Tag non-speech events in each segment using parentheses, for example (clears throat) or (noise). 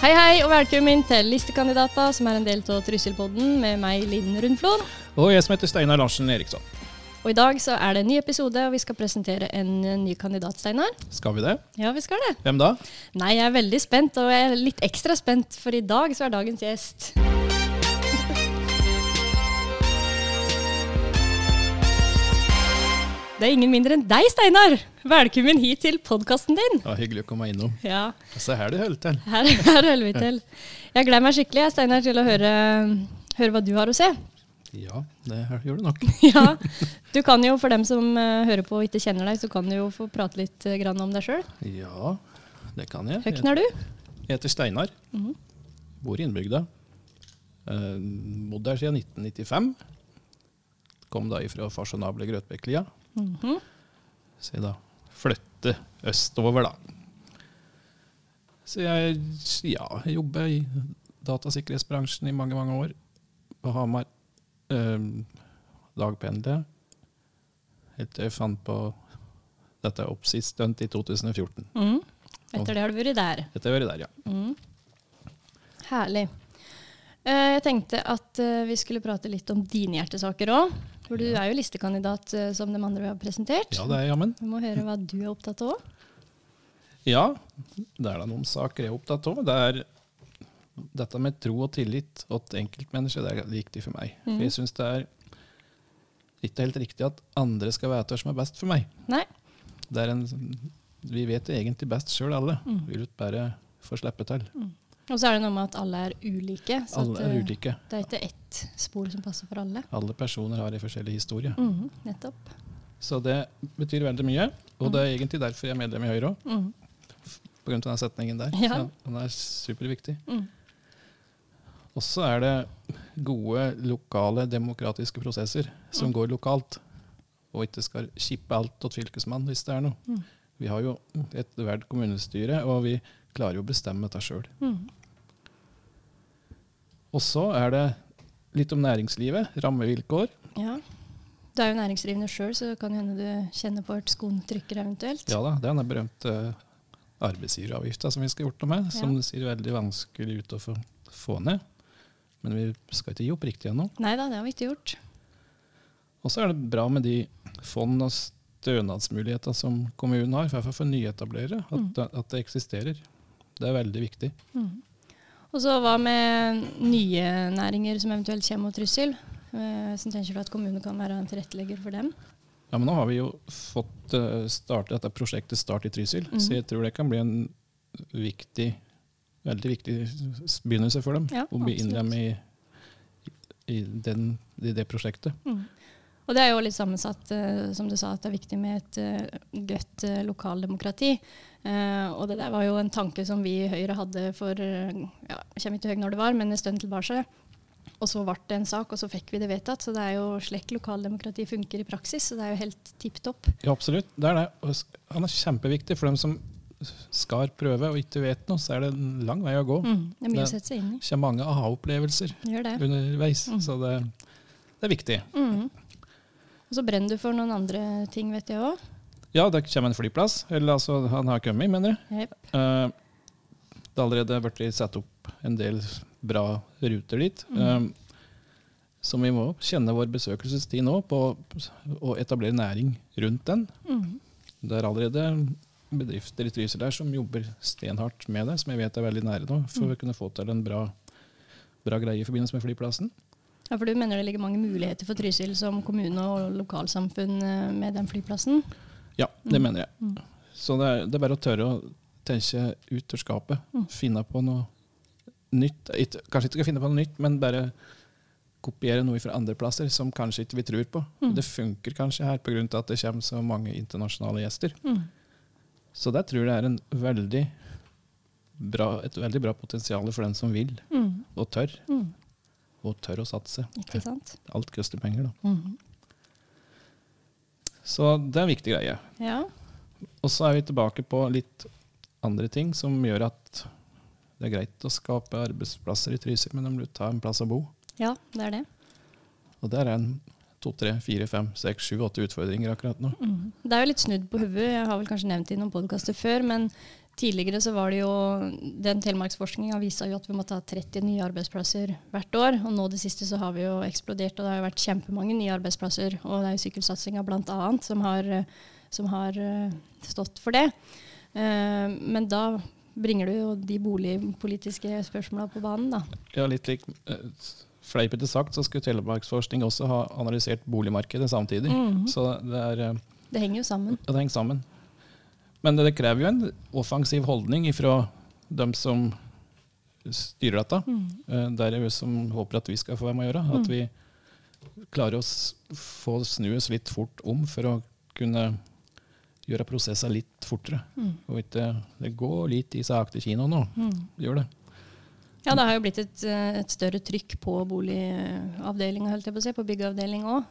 Hei, hei, og velkommen til Listekandidater, som er en del av Trusselpodden, med meg, Linn Rundflod. Og jeg som heter Steinar Larsen Eriksson. Og i dag så er det en ny episode, og vi skal presentere en ny kandidat, Steinar. Skal vi det? Ja, vi skal det. Hvem da? Nei, jeg er veldig spent, og jeg er litt ekstra spent, for i dag så er dagens gjest. Det er ingen mindre enn deg, Steinar. Velkommen hit til podkasten din. Ja, hyggelig å komme innom. Ja, Se her det holder til. her, her holder vi til. Jeg gleder meg skikkelig, jeg, Steinar, til å høre, høre hva du har å se. Ja, det gjør du nok. (laughs) Ja, Du kan jo, for dem som eh, hører på og ikke kjenner deg, så kan du jo få prate litt eh, grann om deg sjøl. Ja, det kan jeg. Høkken er du? Jeg heter Steinar. Mhm. Bor i innbygda. Uh, Bodd der siden 1995. Kom da ifra fasjonable Grøtbekklia. Mhm. Så jeg da flytte østover, da. Så jeg ja, jeg i datasikkerhetsbransjen i mange, mange år. På Hamar. Um, dagpendler. Helt til jeg fant på dette oppsist-stunt i 2014. Mm. Etter det har du vært der. Etter det har vært der, ja. Mm. Herlig. Eh, Jeg tenkte at eh, vi skulle prate litt om dine hjertesaker òg. For du er jo listekandidat eh, som de andre vi har presentert. Ja, det er jammen. Vi må høre hva du er opptatt av òg. Ja, det er da noen saker jeg er opptatt av. Det er dette med tro og tillit til enkeltmennesket, det er viktig for meg. For jeg syns det er ikke helt riktig at andre skal vite hva som er best for meg. Nei. Det er en, vi vet det egentlig best sjøl, alle. Mm. Vi vil bare få slippe til. Og så er det noe med at alle er ulike. Så Alle er eh, ulike. det er ikke ett spor som passer for alle. Alle personer har en forskjellig historie. Mhm, nettopp. Så det betyr veldig mye. Og det er egentlig derfor jeg er medlem i Høyre òg. Mm. Av den setningen der. Ja. Den er superviktig. Mm. Og så er det gode lokale demokratiske prosesser som Mm. går lokalt, og ikke skal kippe alt til fylkesmannen hvis det er noe. Mm. Vi har jo et hvert kommunestyre, og vi klarer jo å bestemme dette sjøl. Mhm. Og så er det litt om næringslivet, rammevilkår. Ja. Du er jo næringsdrivende sjøl, så kan hende du kjenner på et skoen trykker eventuelt. Ja da, det er den berømte arbeidsgiveravgifta som vi skal gjort noe med, som Ja. det ser veldig vanskelig ut å få, få ned. Men vi skal ikke gi opp riktig ennå. Nei da, det har vi ikke gjort. Og så er det bra med de fond- og stønadsmuligheter som kommunen har, i hvert fall for nyetablerere, at, Mm. at det eksisterer. Det er veldig viktig. Mhm. Og så hva med nye næringer som eventuelt kommer mot trussel? Hvordan tenker du at kommunen kan være en tilrettelegger for dem? Ja, men nå har vi jo fått uh, starte dette prosjektet Start i Trysil, Mhm. så jeg tror det kan bli en viktig, veldig viktig begynnelse for dem. Ja, å bli innlemmet i, i, den, i det prosjektet. Mhm. Og det er jo litt sammensatt, uh, som du sa, at det er viktig med et uh, godt uh, lokaldemokrati. Eh, og det der var jo en tanke som vi i Høyre hadde for eh, ja, Jeg kommer ikke til når det var, men en stund tilbake. Og så ble det en sak, og så fikk vi det vedtatt. Så det er jo slik lokaldemokrati funker i praksis. Så det er jo helt tipp topp. Ja, absolutt. Det er det. Og han er kjempeviktig for dem som skal prøve og ikke vet noe, så er det en lang vei å gå. Mm, det er mye å sette seg inn i. Det kommer mange aha-opplevelser underveis, Mm. så det, det er viktig. Mhm. Og så brenner du for noen andre ting, vet jeg òg. Ja, det kommer en flyplass. Eller altså, han har kommet, mener jeg. Yep. Uh, det har allerede blitt satt opp en del bra ruter dit. Mm. Uh, som vi må kjenne vår besøkelsestid nå på å etablere næring rundt den. Mm. Det er allerede bedrifter i Trysil der som jobber stenhardt med det, som jeg vet er veldig nære nå, for Mm. å kunne få til en bra, bra greie i forbindelse med flyplassen. Ja, for du mener det ligger mange muligheter for Trysil som kommune og lokalsamfunn eh, med den flyplassen? Ja, det Mm. mener jeg. Mm. Så det er, det er bare å tørre å tenke ut av skapet. Mm. Finne på noe nytt. Kanskje ikke finne på noe nytt, men bare kopiere noe fra andre plasser som kanskje ikke vi tror på. Mm. Det funker kanskje her pga. at det kommer så mange internasjonale gjester. Mm. Så der tror jeg det er en veldig bra, et veldig bra potensial for den som vil Mm. og tør. Mm. Og tør å satse. Ikke sant? Alt koster penger, da. Mhm. Så det er en viktig greie. Ja. Og så er vi tilbake på litt andre ting som gjør at det er greit å skape arbeidsplasser i Trysil, men de må ta en plass å bo. ja, det er det. Og der er en to, tre, fire, fem, seks, sju, åtte utfordringer akkurat nå. Mm. Det er jo litt snudd på hodet. Jeg har vel kanskje nevnt det i noen podkaster før, men Tidligere så var det jo Den telemarksforskninga viste jo at vi måtte ha 30 nye arbeidsplasser hvert år. Og nå det siste så har vi jo eksplodert, og det har jo vært kjempemange nye arbeidsplasser. Og det er jo sykkelsatsinga bl.a. Som, har, som har eh, stått for det. Eh, men da bringer du jo de boligpolitiske spørsmåla på banen, da. Ja, litt lik eh, Fleipete sagt så skulle Telemarksforskning også ha analysert boligmarkedet samtidig. Mhm. Så det er Det henger jo sammen. Ja, det henger sammen. Men det, krever jo en offensiv holdning fra dem som styrer dette. Mm. Det er jo som håper at vi skal få være med å gjøre. At vi klarer å få snu oss litt fort om for å kunne gjøre prosesser litt fortere. Og ikke Det går litt i sak til kino nå. Det gjør det. Ja, det har jo blitt et, eh, et større trykk på boligavdelinga, på på byggeavdeling òg.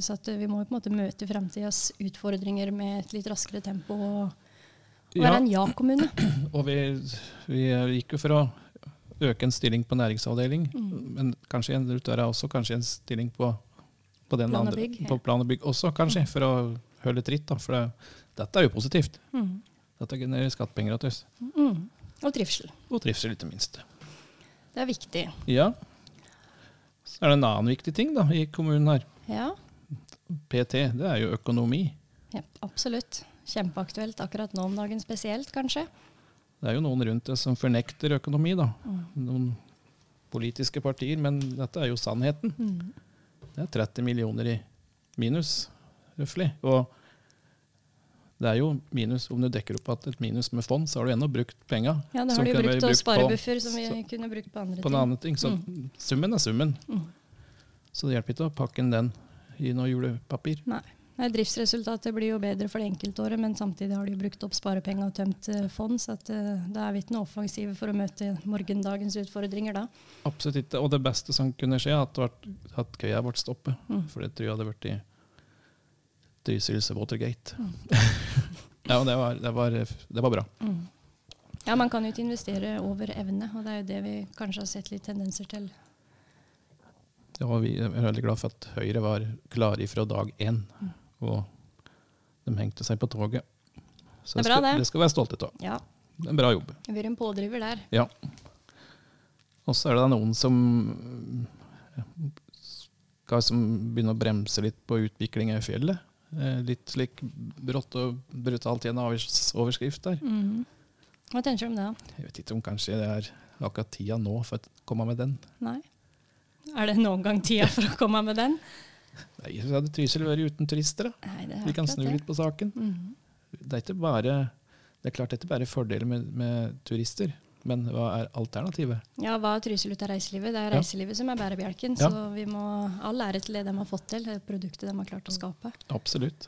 Så at vi må jo på en måte møte fremtidas utfordringer med et litt raskere tempo. Og, og er en ja-kommune. (clears throat) Og vi, vi gikk jo for å øke en stilling på næringsavdeling, men kanskje en er også kanskje en stilling på, på, den Plan og andre, bygg, ja. på plan og bygg også, kanskje, for å holde tritt. Da, for det, dette er jo positivt. Mm. Dette genererer skattepenger til oss. Mm. Og trivsel. Og trivsel, ikke minst. Det er viktig. Ja. Så er det en annen viktig ting da, i kommunen her. Ja, PT, det er jo økonomi. ja absolutt. Kjempeaktuelt akkurat nå om dagen spesielt, kanskje. Det er jo noen rundt det som fornekter økonomi, da. Mm. Noen politiske partier, men dette er jo sannheten. Mm. Det er 30 millioner i minus, røftlig. Og det er jo minus om du dekker opp at et minus med fond, så har du ennå brukt penga. Ja, det har du brukt og sparebuffer som vi så- kunne brukt på andre på en ting. annen ting. Så summen er summen. Mm. Så det hjelper ikke å pakke inn den i noe julepapir. Nei. Nei, Driftsresultatet blir jo bedre for det enkeltåret, men samtidig har de jo brukt opp sparepenger og tømt eh, fond, så at, eh, da er vi ikke noe offensive for å møte morgendagens utfordringer da. Absolutt ikke. Og det beste som kunne skje, er at, at køya ble stoppet. Mm. For det tror jeg hadde i Trysils Watergate. Mm. (laughs) ja, det var, det, var, det var bra. Mm. Ja, man kan jo ikke investere over evne, og det er jo det vi kanskje har sett litt tendenser til. Ja, vi er veldig glad for at Høyre var klare fra dag én. Mm. Og de hengte seg på toget. Så Det er bra, skal, det. det skal være stolthet av. Ja, Det er en bra jobb. vi er en pådriver der. Ja. Og så er det da noen som skal som begynne å bremse litt på utviklinga i fjellet. Eh, Litt slik brått og brutalt i en overs- overskrift der. Mm. Hva tenker du om det? da? Jeg vet ikke om kanskje det er akkurat tida nå for å komme med den. Nei? Er det noen gang tida for å komme med den? Nei, så hadde Trysil vært uten turister, da. Nei, er Vi kan snu det. litt på saken. Mhm. Det er ikke bare det er klart det er bare fordeler med, med turister, men hva er alternativet? Ja, hva er Trysil ut av reiselivet? Det er Ja. reiselivet som er bærebjelken, Ja. så vi må all ære til det de har fått til, det produktet de har klart å skape. Absolutt.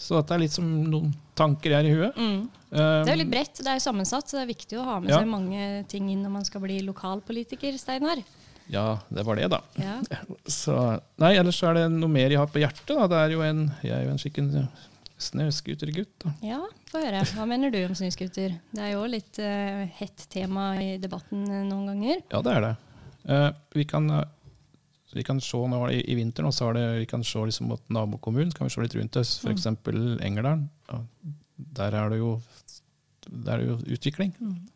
Så dette er litt som noen tanker har i huet. Mm. Um, Det er litt bredt, det er sammensatt, så det er viktig å ha med Ja. seg mange ting inn når man skal bli lokalpolitiker, Steinar. Ja, det var det, da. Ja. Så, nei, ellers så er det noe mer jeg har på hjertet. Da. Det er jo en, jeg er jo en skikken snøscootergutt. ja, få høre. Hva mener du om snøscooter? Det er jo litt uh, hett tema i debatten eh, noen ganger. Ja, det er det. Uh, vi, kan, vi kan se nå i, i vinter nå, så det, vi kan se liksom mot nabokommunen så kan vi se litt rundt oss. F.eks. eksempel Engerdalen. Ja, der er det jo der er det jo utvikling. Mm.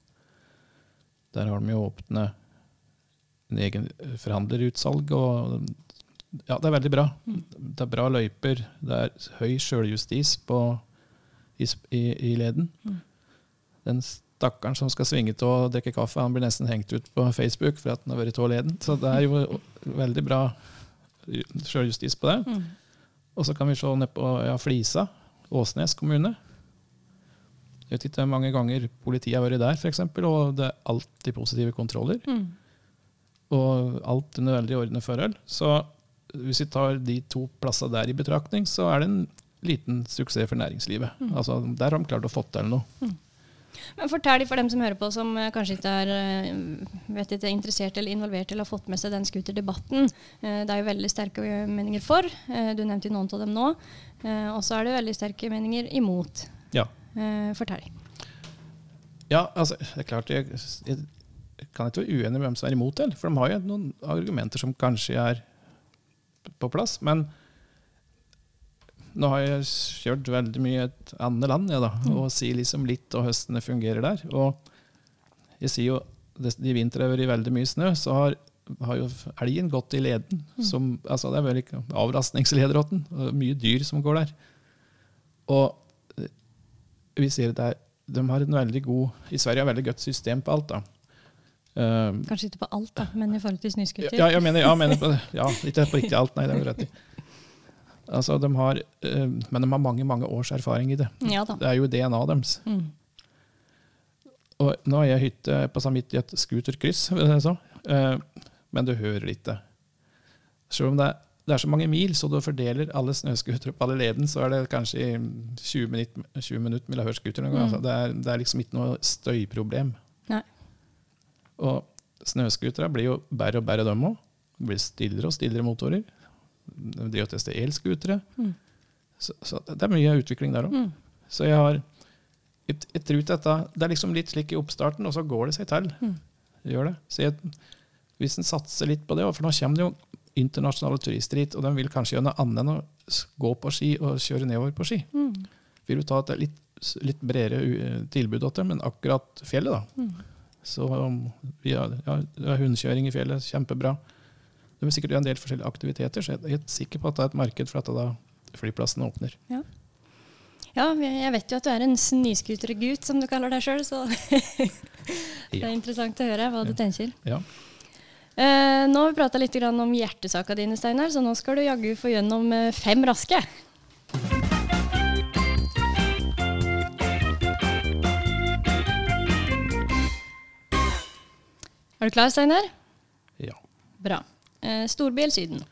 Der har de jo åpnet en egen eh, forhandlerutsalg. og ja, Det er veldig bra. Det er bra løyper. Det er høy sjøljustis på- i, i, i leden. Mm. Den stakkaren som skal svinge til å drikke kaffe, han blir nesten hengt ut på Facebook for at han har vært av leden. Så det er jo veldig bra sjøljustis på det. Mm. Og så kan vi se ned på ja, Flisa, Åsnes kommune. Jeg vet ikke hvor mange ganger politiet har vært der, f.eks., og det er alltid positive kontroller. Mm. Og alt under veldig ordnede forhold. Så hvis vi tar de to plassene der i betraktning, så er det en liten suksess for næringslivet. Altså, der har de klart å få til noe. Men fortell for dem som hører på, som eh, kanskje ikke er eh, vet ikke, interessert eller involvert eller har fått med seg den scooterdebatten. Eh, Det er jo veldig sterke meninger for. Du nevnte jo noen av dem nå. Og så er det veldig sterke meninger imot. Ja. Fortell. Ja, altså, det er klart jeg, jeg kan ikke være uenig med hvem som er imot det, for de har jo noen argumenter som kanskje er på plass. Men nå har jeg kjørt veldig mye i et annet land, jeg da, Mm. og sier liksom litt om hvordan det fungerer der. Og jeg sier jo de vintre har vært veldig mye snø, så har, har jo elgen gått i leden. Mm. Som, altså det er vel ikke avrastningslederåten. Mye dyr som går der. Og eh, vi sier det er, de har en veldig god I Sverige har veldig godt system på alt. da. Um, Kanskje ikke på alt, da, men i forhold til snøscooter. ja, jeg mener, ja, mener på. Ja, ikke på riktig alt, nei, det har du rett i. Altså, de har, uh, men de har mange mange års erfaring i det. Ja da. Det er jo DNA-et deres. Mm. Og nå har jeg hytte på samme i et scooterkryss. Eh, men du hører ikke. Selv om det er, det er så mange mil, så du fordeler alle snøscootere på alle leden, så er det kanskje i 20 minutter, 20 minutter vil jeg høre scooter. Mm. Altså, det, er, det er liksom ikke noe støyproblem. Nei. Og snøscootere blir jo bedre og bedre, dem òg. Det blir stillere og stillere motorer. De driver og tester elscootere. Mm. Så, så det er mye utvikling der òg. Mm. Så jeg har jeg, jeg tror dette, Det er liksom litt slik i oppstarten, og så går det seg til. Mm. Det gjør det. Så jeg, hvis en satser litt på det, for nå kommer det jo internasjonale turister hit, og de vil kanskje gjøre noe annet enn å gå på ski og kjøre nedover på ski. Mm. Vil du ta et litt, litt bredere tilbud til dem, men akkurat fjellet, da. Mm. Så um, vi har, ja, hundekjøring i fjellet, kjempebra. Det vil sikkert gjøre en del forskjellige aktiviteter, så jeg er helt sikker på at det er et marked for at da flyplassen åpner. Ja, jeg vet jo at du er en snøscootergutt, som du kaller deg sjøl, så (laughs) det er interessant å høre hva du Ja. tenker. Ja. Eh, nå har vi prata litt grann om hjertesaka dine, Steinar, så nå skal du jaggu få gjennom eh, fem raske. Er du klar, Steinar? ja. Bra. Eh, storby eller Syden?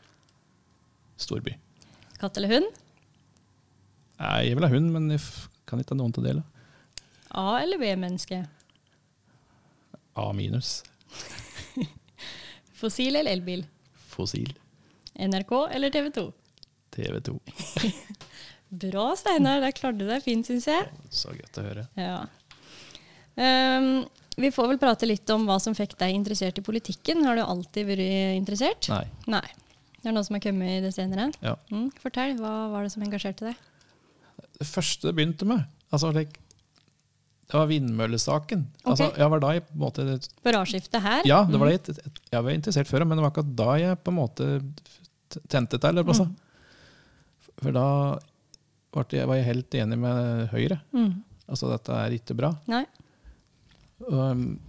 Storby. Katt eller hund? Nei, jeg vil ha hund, men jeg kan ikke ha noen til å dele. A- eller B-menneske? A minus. (laughs) Fossil eller elbil? Fossil. NRK eller TV 2? TV 2. (laughs) Bra, Steinar. Der klarte du deg fint, syns jeg. Så godt å høre. Ja. Ehm, vi får vel prate litt om hva som fikk deg interessert i politikken. Har du alltid vært interessert? Nei. Nei. Det er noe som har kommet i det senere. Ja. Mm, fortell, hva var det som engasjerte deg? Det første det begynte med, altså, det var vindmøllesaken. Altså, jeg var da jeg på en måte På radskiftet her? Ja, det var Mm. det. jeg- var interessert før, men det var akkurat da jeg på en måte tente eller Altså. Mm. For da var jeg helt enig med Høyre. Mm. Altså, dette er ikke bra. Nei. Um,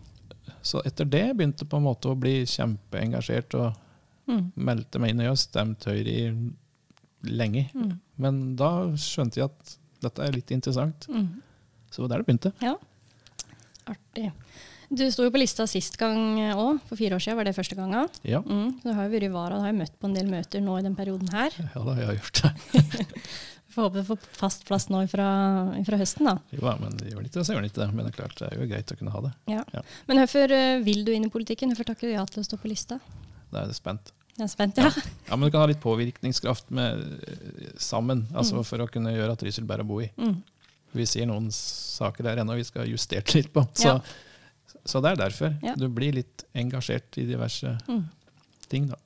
så etter det begynte jeg på en måte å bli kjempeengasjert og Mm. meldte meg inn i og stemt Høyre i lenge. Mm. Men da skjønte jeg at dette er litt interessant. Mm. Så det var der det begynte. Ja. Artig. Du sto jo på lista sist gang òg, for fire år siden var det første gangen. Ja, Mm. Så du har jo vært vara, du har jo møtt på en del møter nå i den perioden her. ja det har jeg gjort. (laughs) Får håpe du får fast plass nå fra, fra høsten, da. Jo, ja, men gjør det ikke det, så gjør det ikke det. Men det er klart, det er jo greit å kunne ha det. Ja. Ja. Men hvorfor eh, vil du inn i politikken? Hvorfor takker du ja til å stå på lista? Da er det spent. Jeg er spent, ja. Ja, men du kan ha litt påvirkningskraft med, eh, sammen, altså for å kunne gjøre at Trysil bærer å bo i. Mm. Vi ser noen saker der ennå vi skal ha justert litt på. Så, så det er derfor. Du blir litt engasjert i diverse Mm. ting, da.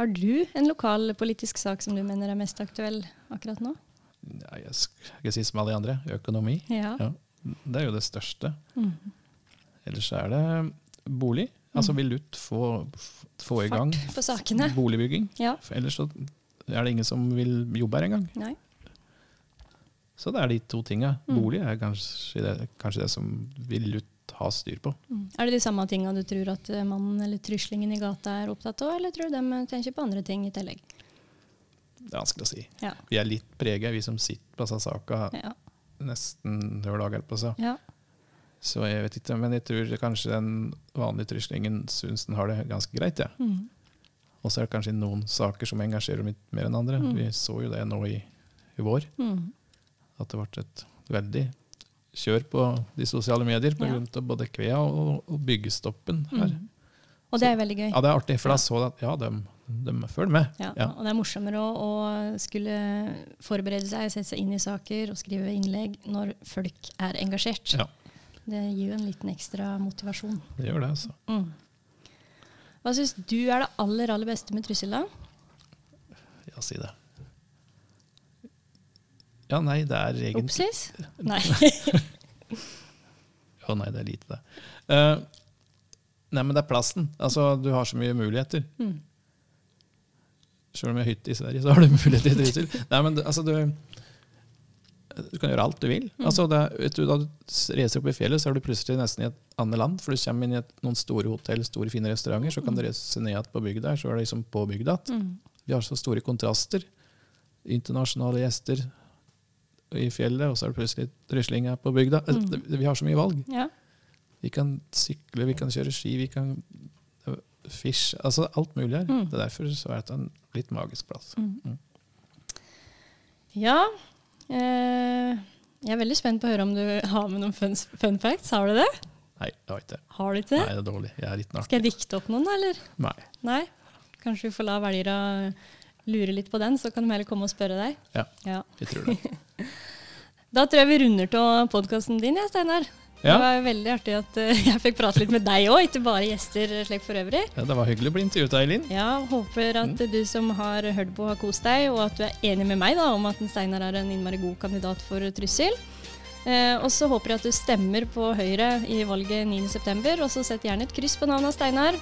Har du en lokal politisk sak som du mener er mest aktuell akkurat nå? Ja, jeg skal ikke si som alle de andre. Økonomi. Ja. Ja. Det er jo det største. Mm. Ellers er det bolig. Altså vil LUT få, få i gang boligbygging. Ja. For ellers så er det ingen som vil jobbe her engang. Nei. Så det er de to tinga. Mm. Bolig er kanskje det, kanskje det som vil ut ha styr på. Mm. Er det de samme tinga du tror at eh, mannen eller tryslingen i gata er opptatt av, eller tror du de tenker på andre ting i tillegg? Det er vanskelig å si. Ja. Vi er litt prega, vi som sitter på disse saka Ja. nesten hver dag. Ja. Så jeg vet ikke, men jeg tror kanskje den vanlige tryslingen syns den har det ganske greit. Ja. Mm. Og så er det kanskje noen saker som engasjerer litt mer enn andre. Mm. Vi så jo det nå i, i vår, Mm. at det ble et veldig kjør på de sosiale medier Ja. pga. både kvea og, og byggestoppen her. Mm. Og det er veldig gøy. Ja, det er artig, for da så jeg at ja, de, de følger med. Ja, Ja. Og det er morsommere å, å skulle forberede seg, sette seg inn i saker og skrive innlegg når folk er engasjert. Ja. Det gir jo en liten ekstra motivasjon. Det gjør det, altså. Mm. Hva syns du er det aller aller beste med Trysil? da? Ja, si det. Ja, nei, det er egentlig Opsis? Nei. (laughs) Å nei, det er lite, det. Uh, nei, men det er plassen. Altså, du har så mye muligheter. Mm. Selv om jeg har hytte i Sverige, så har du muligheter i Trysil. Nei, men altså, du, du kan gjøre alt du vil. Mm. Altså, det, vet du, da du reiser opp i fjellet, så er du plutselig nesten i et annet land. For du kommer inn i et, noen store hotell, store fine restauranter, så kan du reise ned igjen på bygda så er det liksom på bygda. Mm. Vi har så store kontraster. Internasjonale gjester i fjellet, og så er det plutselig Rysling her på bygda. Mm. Vi har så mye valg. Ja. Vi kan sykle, vi kan kjøre ski, vi kan fish Altså alt mulig her. Mm. Det er derfor så er det en litt magisk plass. Mm. Ja. Eh, jeg er veldig spent på å høre om du har med noen fun, fun facts. Har du det? Nei, det har ikke det. Har du ikke det? Nei, det er dårlig. Jeg er litt nark. Skal jeg dikte opp noen, eller? Nei. Nei? Kanskje vi får la velgerne lure litt på den, så kan de heller komme og spørre deg. Ja. Ja. Jeg tror det. (laughs) Da tror jeg vi runder av podkasten din, ja, Steinar. Det var veldig artig at eh, (laughs) jeg fikk prate litt med deg òg, ikke bare gjester eh, slik for øvrig. ja, det var hyggelig å bli intervjuet, Eileen. Ja, Håper at Mm. du som har hørt på, har kost deg, og at du er enig med meg da, om at Steinar er en innmari god kandidat for Trysil. Eh, og så håper jeg at du stemmer på Høyre i valget 9.9., og så sett gjerne et kryss på navnet av Steinar.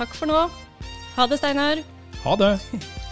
Takk for nå. Ha det, Steinar. Ha det! (laughs)